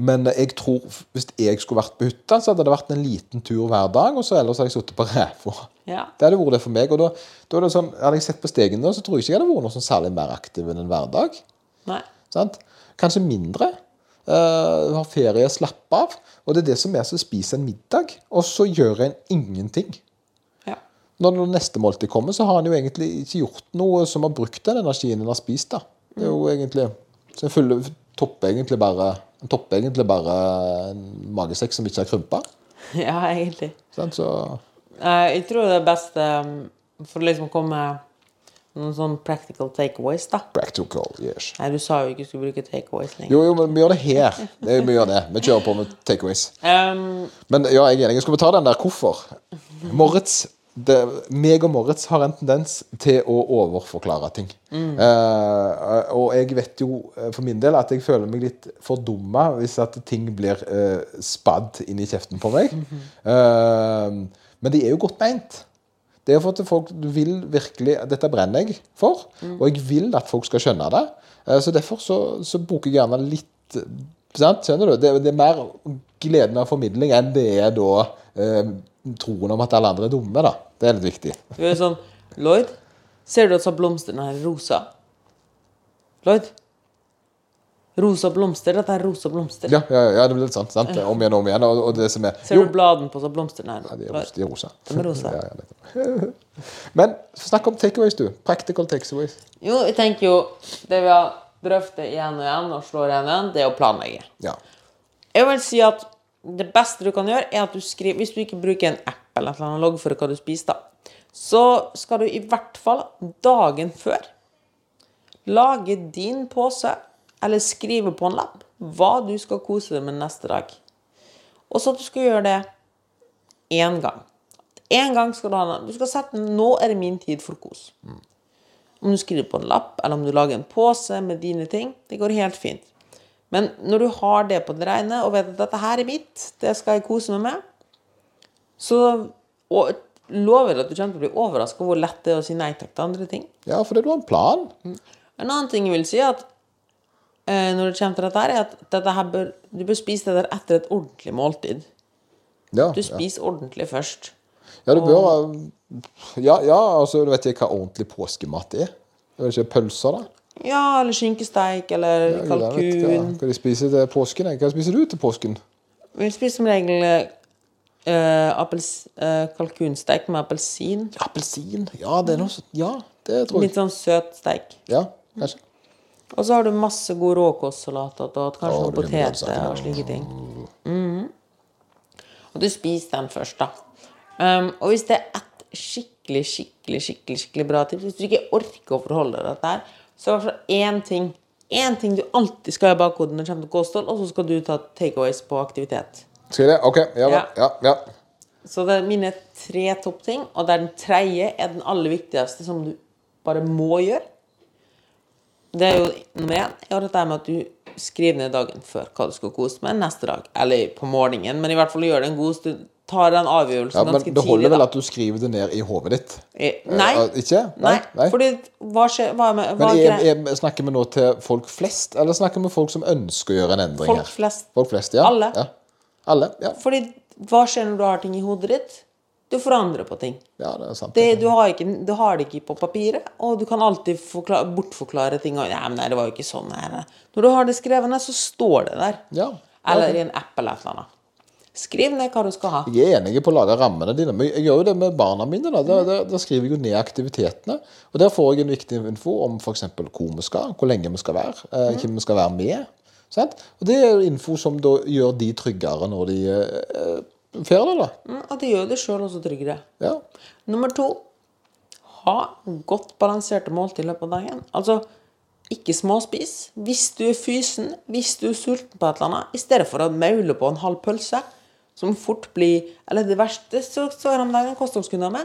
men jeg tror hvis jeg skulle vært på hytta, så hadde det vært en liten tur hver dag, og så ellers hadde jeg sittet på ræva. Ja. Det hadde vært det for meg. Og da, da er det sånn, hadde jeg sett på stegene, så tror jeg ikke jeg hadde vært noe sånn særlig mer aktiv enn en hverdag. Nei. Sant? Kanskje mindre. Uh, har ferie, slappe av. Og det er det som er så spiser en middag, og så gjør en ingenting. Ja. Når det neste måltid kommer, så har han jo egentlig ikke gjort noe som har brukt den energien en har spist. da. Det er jo egentlig Så en topper egentlig bare en topper egentlig bare en magesekk som ikke har krympa. Ja, egentlig. Sånn, Så Eh, jeg tror det er best um, for å liksom komme noen sånn practical takeaways, da. practical, yes. Nei, du sa jo ikke du skulle bruke takeaways lenger. Jo, jo, men vi gjør det her. Det, vi gjør det. Vi kjører på med takeaways. Um, Men ja, jeg er enig. Skal vi ta den der hvorfor? Moritz det, meg og Moritz har en tendens til å overforklare ting. Eh, og jeg vet jo eh, for min del at jeg føler meg litt fordumma hvis at ting blir uh, spadd inn i kjeften på meg. Eh, men de er jo godt meint. Det er for at folk vil virkelig Dette brenner jeg for, og jeg vil at folk skal skjønne det. Eh, så derfor så, så bruker jeg gjerne litt sant? Skjønner du? Det, det er mer gleden av formidling enn det er da eh, troen om at alle andre er dumme. da. Det er litt viktig. Du er sånn Lloyd, ser du at blomstene her er rosa? Lloyd? Rosa blomster. Dette er rosa blomster. Ja, ja, ja det blir litt sant. sant? Om igjen og om igjen. Og, og det som er Ser du bladene på så blomstene her? Ja, de er, de er rosa. De er rosa. Ja, ja. Men snakk om takeaways, du. Practical takeaways. Jo, jeg tenker jo Det vi har drøftet igjen og igjen og slår igjen og igjen, det er å planlegge. Ja. Jeg vil si at det beste du kan gjøre, er at du skriver Hvis du ikke bruker en app eller noe, logg for hva du spiser, da, så skal du i hvert fall dagen før lage din pose, eller skrive på en lapp hva du skal kose deg med neste dag. Og så at du skal gjøre det én gang. Én gang skal du ha. Du skal sette 'Nå er det min tid for kos'. Om du skriver på en lapp, eller om du lager en pose med dine ting. Det går helt fint. Men når du har det på det rene, og vet at dette her er mitt, det skal jeg kose meg med, så og, lover det at du kommer til å bli overraska over hvor lett det er å si nei takk til andre ting. ja, fordi du har en plan. En annen ting jeg vil si er at når det kommer til dette er at dette bør, du bør spise det der etter et ordentlig måltid. Ja, Du ja. spiser ordentlig først. ja, du bør Ja, ja altså, du vet ikke hva ordentlig påskemat er. Er det ikke pølser, da? Ja, eller skinkesteik, eller Ja, kalkun. vet. Hva, hva de spiser til påsken? Hva spiser du til påsken? Vi spiser som regel eh, appels, eh, kalkunsteik med appelsin. Appelsin. Ja, det er noe sånt. Ja, det tror jeg. Litt sånn søt steik. Ja, kanskje. Og så har du masse god råkostsalat og kanskje noen poteter og slike ting. Mhm. Og du spiser den først, da. Um, og hvis det er et skikkelig, skikkelig, skikkelig skikkelig bra tips Hvis du ikke orker å forholde deg til dette, så er det hvert én ting Én ting du alltid skal ha i bakhodet når det kommer til kosthold, og så skal du ta takeaways på aktivitet. Skal jeg det? OK. Ja, Ja. ja. ja. Så det er mine tre toppting, og der den tredje er den aller viktigste, som du bare må gjøre. Det er jo nummer én er dette med at du skriver ned dagen før hva du skal kose med neste dag. Eller på morgenen, men i hvert fall gjør det en god stund. Tar den avgjørelsen ja men ganske det holder tidlig. vel at du skriver det ned i hodet ditt? I, Nei. Eh, Ikke? Nei, Nei? fordi hva skjer hva med, hva Men jeg, jeg, er, snakker vi nå til folk flest, eller snakker vi folk som ønsker å gjøre en endring Folk her? flest. Folk flest, ja. Alle. Ja. Alle, ja. Fordi hva skjer når du har ting i hodet ditt? Du forandrer på ting. ja, det er sant. Det, du, har ikke, du har det ikke på papiret, og du kan alltid forklare, bortforklare ting. Og, ja, men det var jo ikke sånn her. Når du har det skrevet ned, så står det der. Ja. Eller i en app eller et eller annet. Skriv ned hva du skal ha. Jeg er enig på å lage rammene dine, men jeg gjør jo det med barna mine. Da, da, da, da skriver jeg jo ned aktivitetene. Og Der får jeg en viktig info om f.eks. hvor vi skal, hvor lenge vi skal være, eh, hvem vi skal være med. Sant? Og Det er info som gjør de tryggere når de eh, ferier, da. Mm, Og det gjør det sjøl også tryggere. Ja. Nummer to ha godt balanserte måltid i løpet av dagen. Altså ikke småspis. Hvis du er fysen, hvis du er sulten på et eller annet, i stedet for å maule på en halv pølse, som fort blir Eller det verste så, så er det om dagen en kostholdskunde av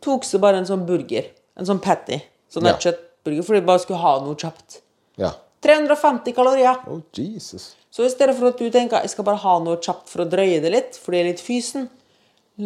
tok seg bare en sånn burger. En sånn patty. Sånn Ja. kjøttburger, fordi de bare skulle ha noe kjapt. ja. 350 kalorier. Oh, Jesus. Så i stedet for at du tenker jeg skal bare ha noe kjapt for å drøye det litt, fordi jeg er litt fysen,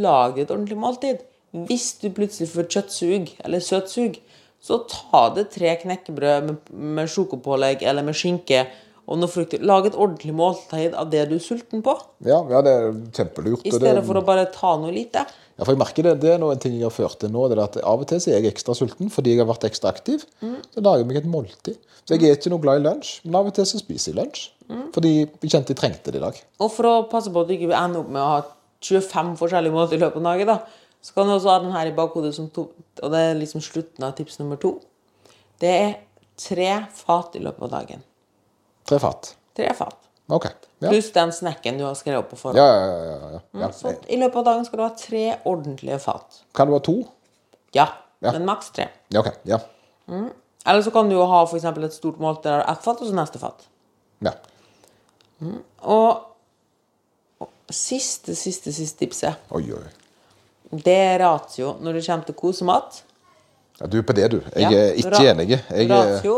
lag et ordentlig måltid. Hvis du plutselig får kjøttsug eller søtsug, så ta det tre knekkebrød med, med sjokopålegg eller med skinke og noe frukt. Lag et ordentlig måltid av det du er sulten på, Ja, ja, det er kjempelurt. i stedet det- for å bare ta noe lite. Ja, for jeg merker det, det er noe en ting jeg har ført til nå. det er at Av og til så er jeg ekstra sulten fordi jeg har vært ekstra aktiv. Så lager jeg meg et måltid. Så jeg er ikke noe glad i lunsj, men av og til så spiser jeg lunsj. Fordi vi kjente vi trengte det i dag. Og for å passe på at du ikke ender opp med å ha 25 forskjellige måter i løpet av dagen, da, så kan du også ha den her i bakhodet som to, og det er liksom slutten av tips nummer to. Det er tre fat i løpet av dagen. Tre fat. Tre fat. OK. Ja. Pluss den snacken du har skrevet opp på forhånd. Ja, ja, ja, ja, ja. ja. Så i løpet av dagen skal du ha tre ordentlige fat. Kan du ha to? Ja, men maks tre. Ja, OK. Ja. Eller så kan du jo ha for et stort måltid der ett fat, og så neste fat. ja. Og, og siste, siste, siste tipset, Oi, oi. det er ratio når det kommer til kosemat. Ja, du er på det, du. Jeg Ja, er ikke ra- enig. Jeg, Ratio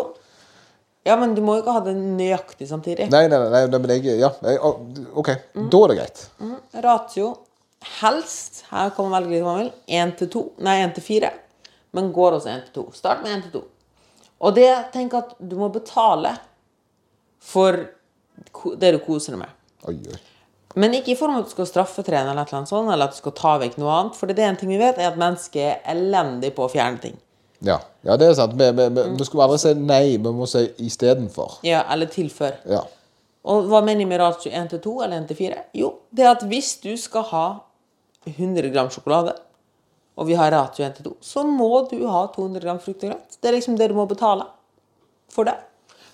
Ja, men du må jo ikke ha det nøyaktig samtidig. nei, nei, nei, nei, men jeg Ja, jeg, OK. Da er det greit. Ratio helst Her kan man velge litt man vil. 1 til 2. Nei, 1 til 4. Men går også 1 til 2. Start med 1 til 2. Og det tenk at du må betale for det du koser deg med. Oi, oi. Men ikke i form av at du skal straffetrene eller eller sånt, eller at du skal ta vekk noe annet. For det er en ting vi vet, er at mennesket er elendig på å fjerne ting. Ja, ja det er sant. Vi, vi, vi, vi skulle aldri si nei, vi må si istedenfor. Ja, eller tilfør. Ja. Og hva mener jeg med ratio 1 til 2 eller 1 til 4? Jo, det er at hvis du skal ha 100 gram sjokolade, og vi har ratio 1 til 2, så må du ha 200 gram frukt og grønt. Det er liksom det du må betale for det.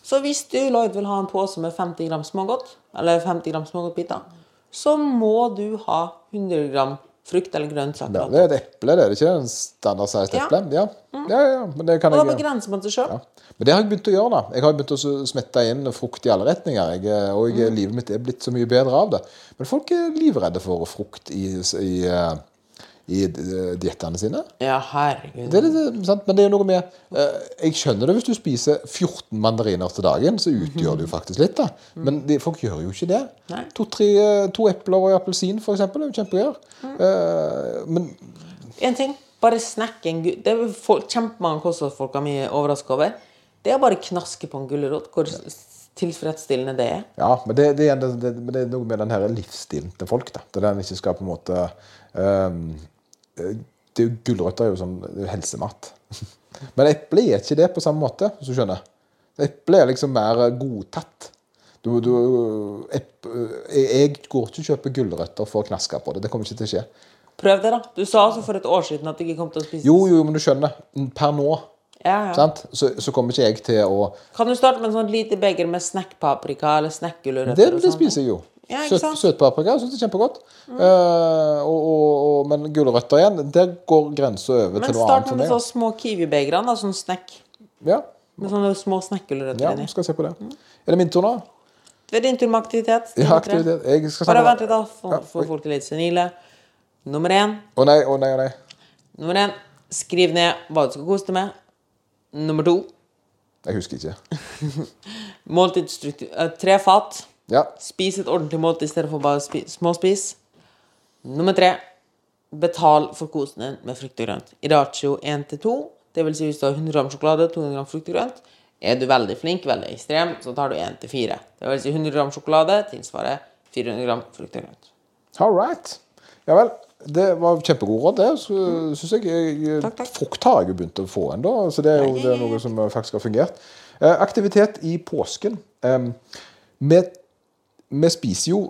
Så hvis du Lloyd vil ha en pose med 50 gram smågodt, eller 50 gram smågodtbiter, så må du ha 100 gram frukt eller grønnsaker. ja. Det er et eple, det. Er ikke en standard-sized Ja. eple? Ja. Ja, ja, ja. Men det kan Og da jeg begrenser man seg sjøl. ja. Men det har jeg begynt å gjøre. da Jeg har begynt å smette inn frukt i alle retninger. Jeg, er- og jeg, livet mitt er blitt så mye bedre av det. Men folk er livredde for frukt i, i, eh, i eh, diettene sine. Ja, herregud. Det er litt, sant? Men det er noe med eh, Jeg skjønner det hvis du spiser 14 mandariner til dagen, så utgjør det jo faktisk litt. da Men de, folk gjør jo ikke det. To, tre, eh, to epler og en appelsin, eksempel, er jo kjempegøy. Eh, men En ting. Bare snakke en gud... Det er folk, kjempemange kostholdsfolk er mye overraska over. Det er bare knaske på en gulrot. Hvor tilfredsstillende det er. Ja, men det, det, det, det, er noe med den her livsstilen til folk. da Det er den ikke skal på en måte ehm, det jo Gulrøtter er jo sånn er helsemat. Men eple er ikke det på samme måte, hvis du skjønner. Eple er liksom mer godtatt. Du, du, eh, jeg går ikke og kjøper gulrøtter for å knaske på det. Det kommer ikke til å skje. Prøv det, da. Du sa altså for et år siden at du ikke kom til å spise Jo, jo, men du skjønner. Per nå Ja, ja. Så, så kommer ikke jeg til å Kan du starte med en sånn lite beger med snackpaprika eller snackgulrøtter? Det, det spiser jeg jo. Ja, Søt, sant? søtpaprika syns jeg er kjempegodt. Uh, og, og, og, men gulrøtter igjen, der går grensa over Men til noe annet. Men start med meg. små kiwi-begerne. Sånn snack. Ja, Med sånne små snackgulrøtter ja, inni. skal se på det. Er det min tur nå? Det er din tur med aktivitet. Ja, aktivitet. Jeg skal Bare vent litt, da. Ja, Få få folk til litt senile. Nummer én. Å nei, å nei, å nei. Nummer én. Skriv ned hva du skal kose deg med. Nummer to. Jeg husker ikke. Måltidsstruktur. eh, tre fat. Ja. Spis et ordentlig måltid i stedet for bare spi småspis. Nummer tre. Betal for kosen din med frukt og grønt. I ratio 1 til 2. Det vil si hvis du har 100 gram sjokolade, 200 gram frukt og grønt. Er du veldig flink, veldig ekstrem, så tar du 1 til 4. Det vil si 100 gram sjokolade tilsvarer 400 gram frukt og grønt. All right. Ja vel. Det var kjempegode råd, det. Syns jeg, jeg Takk, takk. Frukt har jeg jo begynt å få ennå, så det er jo det er noe som faktisk har fungert. Eh, aktivitet i påsken. Um, vi, spiser jo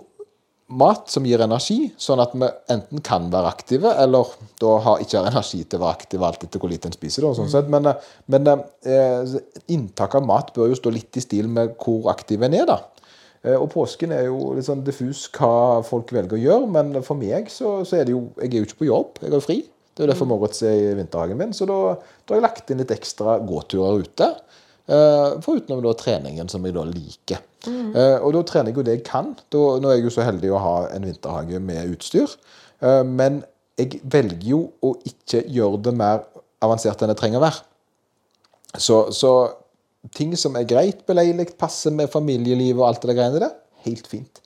mat som gir energi, sånn at vi enten kan være aktive, eller da har, ikke har energi til å være aktive alt etter hvor lite en spiser. Da, sånn sett. Men, eh, men eh, inntak av mat bør jo stå litt i stil med hvor aktiv en er. da. Eh, Og påsken er jo litt sånn diffus hva folk velger å gjøre, men for meg så, så er det jo Jeg er jo ikke på jobb, jeg har fri. Det er jo derfor Moritz er i vinterhagen min. Så da, da har jeg lagt inn litt ekstra gåturer ute. Uh, Foruten da treningen, som jeg da liker. Eh, og da trener jeg jo det jeg kan. Da, nå er jeg jo så heldig å ha en vinterhage med utstyr. Eh, men jeg velger jo å ikke gjøre det mer avansert enn det trenger å være. Så, så ting som er greit beleilig, passer med familielivet og alt det greiene der, helt fint.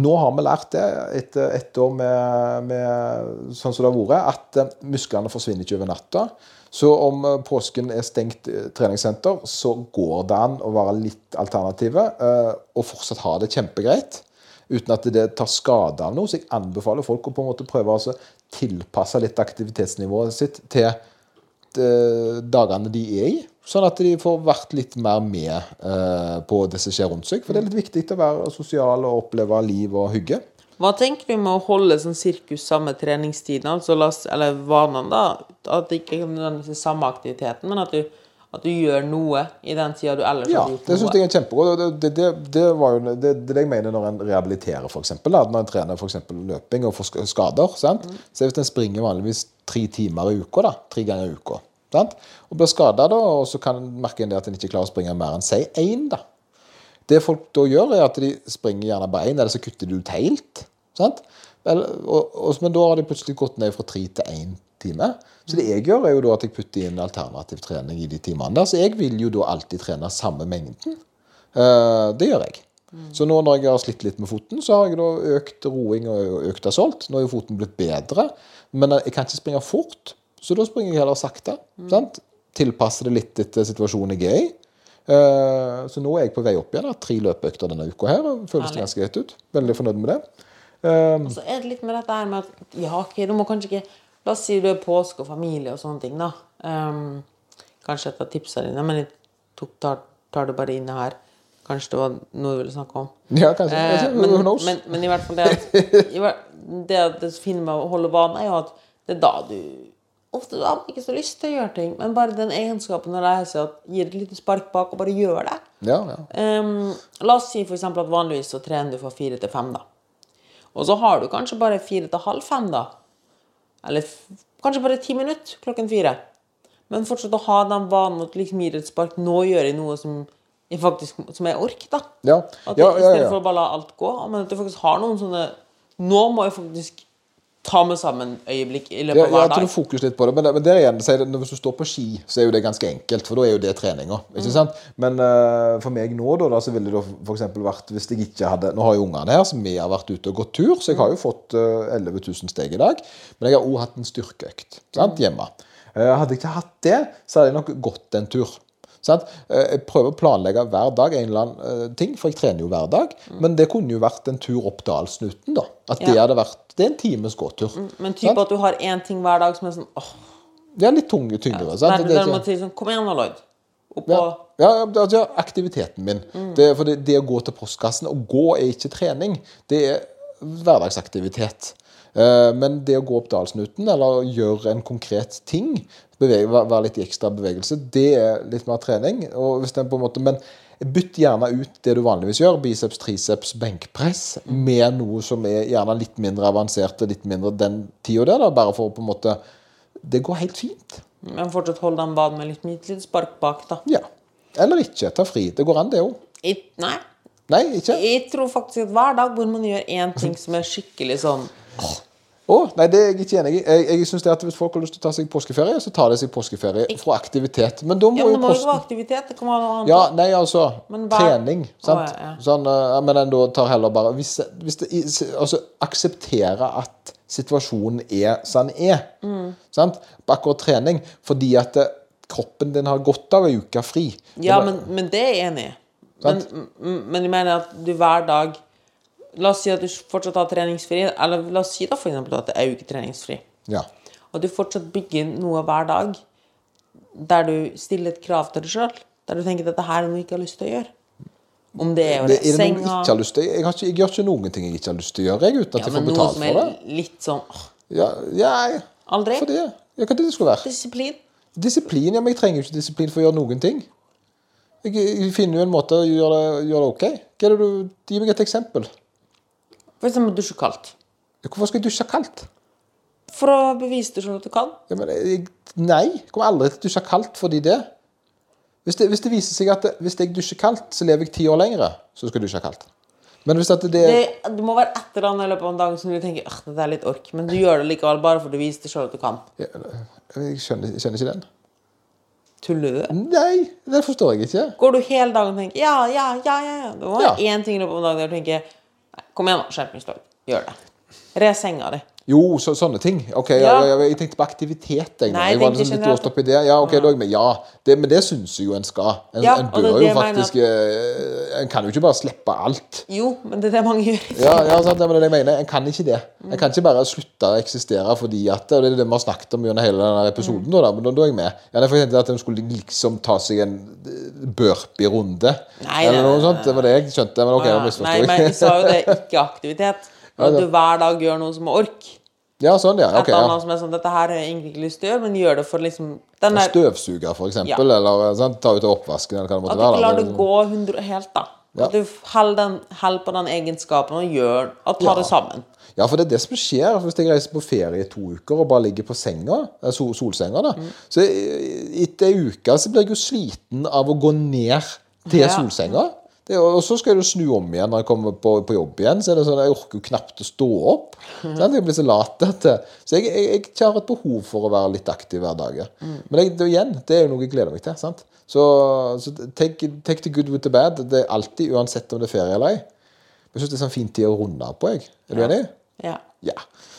Nå har vi lært det etter et år med, med sånn som det har vært, at eh, musklene forsvinner ikke over natta. Så om eh, påsken er stengt eh, treningssenter, så går det an å være litt alternative eh, og fortsatt ha det kjempegreit. Uten at det tar skade av noe. Så jeg anbefaler folk å på en måte prøve å tilpasse litt aktivitetsnivået sitt til dagene de er i. Sånn at de får vært litt mer med på det som skjer rundt seg. For det er litt viktig å være sosial og oppleve liv og hygge. Hva tenker du med å holde sånn sirkus samme treningstiden, altså la eller vanene, da? At det ikke nødvendigvis er samme aktiviteten, men at du At du gjør noe i den tida du ellers Ja, har gjort det syns jeg er kjempegodt. Det, det, det, det, var jo, det, det jeg mener når en rehabiliterer, f.eks. Når en trener for løping og får sk- skader. sant? Så hvis en springer vanligvis tre timer i uka, da, tre ganger i uka, sant? og blir skada, og så kan en merke en at en ikke klarer å springe mer enn si én, da. Det folk da gjør, er at de springer gjerne bare én, eller så kutter de ut helt. Sant? Men da har de plutselig gått ned fra tre til én time. Så det jeg gjør, er jo da at jeg putter inn alternativ trening i de timene der. Så jeg vil jo da alltid trene samme mengden. Eh, det gjør jeg. Så nå når jeg har slitt litt med foten, så har jeg da økt roing og økt assault. Nå er jo foten blitt bedre, men jeg kan ikke springe fort, så da springer jeg heller sakte. Sant? Tilpasser det litt etter situasjonen jeg er i. Eh, så nå er jeg på vei opp igjen. Jeg har tre løpeøkter denne uka her. Føles det ganske greit ut. Veldig fornøyd med det. Og så er det litt med dette her med at ja, ok, du må kanskje ikke La oss si du er påske og familie og sånne ting, da. Um, kanskje av tipsene dine, men jeg tok, tar, tar det bare inn her. Kanskje det var noe du ville snakke om. ja, kanskje. Eh, men, men, men i hvert fall det at, det at det fine med å holde vanen, er jo at det er da du Ofte du har ikke så lyst til å gjøre ting, men bare den egenskapen å lære seg at gir et lite spark bak, og bare gjør det. ja, ja. Um, la oss si eksempel at vanligvis så trener du fra fire til fem, da. Og så har du kanskje bare fire til halv fem, da. Eller kanskje bare ti minutter klokken fire. Men fortsatt å ha den vanen at liksom gir et spark. Nå gjør jeg noe som jeg faktisk som jeg orker, da. Ja, At ja, I ja, stedet ja. for å bare la alt gå. Men at du faktisk har noen sånne Nå må jeg faktisk ta med sammen øyeblikk i løpet av ja, hver at du dag. fokuser litt på det. Men, men der igjen, det, hvis du står på ski, så er jo det ganske enkelt, for da er jo det treninga. Mm. Men uh, for meg nå, da, da så ville det f.eks. vært hvis jeg ikke hadde Nå har jo ungene her, så vi har vært ute og gått tur, så jeg har jo fått uh, 11 000 steg i dag. Men jeg har òg hatt en styrkeøkt sant, hjemme. Uh, hadde jeg ikke hatt det, så hadde jeg nok gått en tur. Sant? Eh, Jeg prøver å planlegge hver dag en eller annen eh, ting, for jeg trener jo hver dag. Men det kunne jo vært en tur opp Dalsnuten, da. At det Ja. hadde vært Det er en times gåtur. Men type at du har én ting hver dag som er sånn åh, Det er litt tunge, tyngre. sant? Der, Det er der si sånn Kom igjen Lloyd. Oppå ja, ja, ja, det- altså, aktiviteten min. Mm. Det, for det, det å gå til postkassen Å gå er ikke trening. Det er hverdagsaktivitet. Eh, Men det å gå opp Dalsnuten eller gjøre en konkret ting, bevege, være litt i ekstra bevegelse, det er litt mer trening. Og hvis den på en måte, men bytt gjerne ut det du vanligvis gjør, biceps, triceps, benkpress, med noe som er gjerne litt mindre avansert litt mindre den tida der, da, bare for å på en måte Det går helt fint. Men fortsatt hold den banen med litt, litt spark bak, da. Ja. Eller ikke. Ta fri. Det går an, det òg. Nei. Nei, ikke? Jeg tror faktisk at hver dag hvor man gjør én ting som er skikkelig sånn Å, nei, det er jeg ikke enig i. Jeg, jeg synes det at Hvis folk har lyst til å ta seg påskeferie, så tar de seg påskeferie fra aktivitet. Men da må Ja, men jo det må jo ikke posten aktivitet. Det kommer an. Ja, nei, altså hver- Trening. Sant? Oh, ja, ja. Sånn, uh, men en da tar heller bare hvis, hvis det, Altså akseptere at situasjonen er som den er. Mm. Sant? På akkurat trening. Fordi at eh, kroppen din har godt av ei uke fri. Ja, men, men det er jeg enig i. Men, men jeg mener at du hver dag La oss si at du fortsatt har treningsfri, eller la oss si da for eksempel at det er uke treningsfri. Ja. Og du fortsatt bygger noe hver dag der du stiller et krav til deg sjøl. Der du tenker at dette her er noe du ikke har lyst til å gjøre. Om det er å Det, er det noe jeg ikke har lyst til? Jeg, ikke, jeg gjør ikke noen ting jeg ikke har lyst til å gjøre, jeg, uten at ja, jeg men får noe betalt som for er det. litt sånn åh, Ja, ja jeg- Aldri? For det. Ja, hva er det skulle være? Disiplin. Disiplin? Ja, men jeg trenger jo ikke disiplin for å gjøre noen ting. Jeg, jeg finner jo en måte å gjøre det, gjøre det ok. Er Gi meg et eksempel. For eksempel dusje kaldt. Hvorfor skal jeg dusje kaldt? For å bevise deg sånn at du kan. Ja, men jeg, nei, jeg kommer aldri til å dusje kaldt fordi det. Hvis det, hvis det viser seg at det, hvis jeg dusjer kaldt, så lever jeg ti år lenger, så skal jeg dusje kaldt. Men hvis at det, Det, det må være et eller annet i løpet av en dag som du tenker at dette er litt ork, men du gjør det likevel bare for å vise deg sjøl at du kan. Jeg skjønner, jeg skjønner ikke den. Tuller du? Nei, det forstår jeg ikke. Går du hele dagen og tenker ja, ja, ja, ja, ja. Det må være Ja. én ting i løpet av en dag der du tenker «Nei, Kom igjen, skjerpingslag. skjerp. Gjør det. Res senga di. Jo, så, sånne ting. Ok, ja. jeg, jeg, jeg, tenkte på aktivitet. Jeg. Nei, jeg var liksom litt låst opp i det. Ja, ok, da er jeg med. Ja, det, men det syns jeg jo en skal. En, Ja, en bør jo faktisk eh, En kan jo ikke bare slippe alt. Jo, men det er det mange gjør. Ja, ja sant, det er det jeg mener. En kan ikke det. En kan ikke bare slutte å eksistere fordi at Og det er det vi har snakket om gjennom hele denne episoden, Mm. da, men da, da er jeg med. Ja, jeg tenkte at en skulle liksom ta seg en eh, burpee-runde. Eller noe sånt. Det var det jeg skjønte. Men ok, Ja, da Nei, men jeg sa jo det, ikke aktivitet. Ja, At du hver dag gjør noe som må ork. Ja, sånn, ja. Et ja. som er sånn Dette her har jeg egentlig ikke lyst til å gjøre, men gjør det for liksom den der, Støvsuger, for eksempel, eller sånn, ta ut oppvasken, eller hva det måtte At du ikke lar det gå 100 helt, da. Ja. At du holder på den egenskapen og gjør og tar Ja. det sammen. Ja, for det er det som skjer hvis jeg reiser på ferie i to uker og bare ligger på senga, eh, sol solsenga. da. Mm. Så etter ei uke så blir jeg jo sliten av å gå ned til Ja. solsenga. Det, og så skal jo snu om igjen når jeg kommer på, på jobb igjen. Så er det sånn, Jeg orker jo knapt å stå opp. Mm. Sant? Jeg blir så lat til Så jeg, jeg, jeg har et behov for å være litt aktiv hver dag. ja. Mm. Men jeg, det, igjen, det er jo noe jeg gleder meg til. sant? Så, så take, take the good with the bad. Det er alltid, uansett om det er ferie eller ei. Jeg syns det er sånn fin tid å runde av på. jeg. Er du enig? Ja. Ja.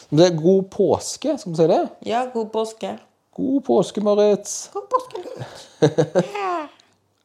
Men det er god påske, skal vi si det? ja, god påske. God påske, Marit. God påske.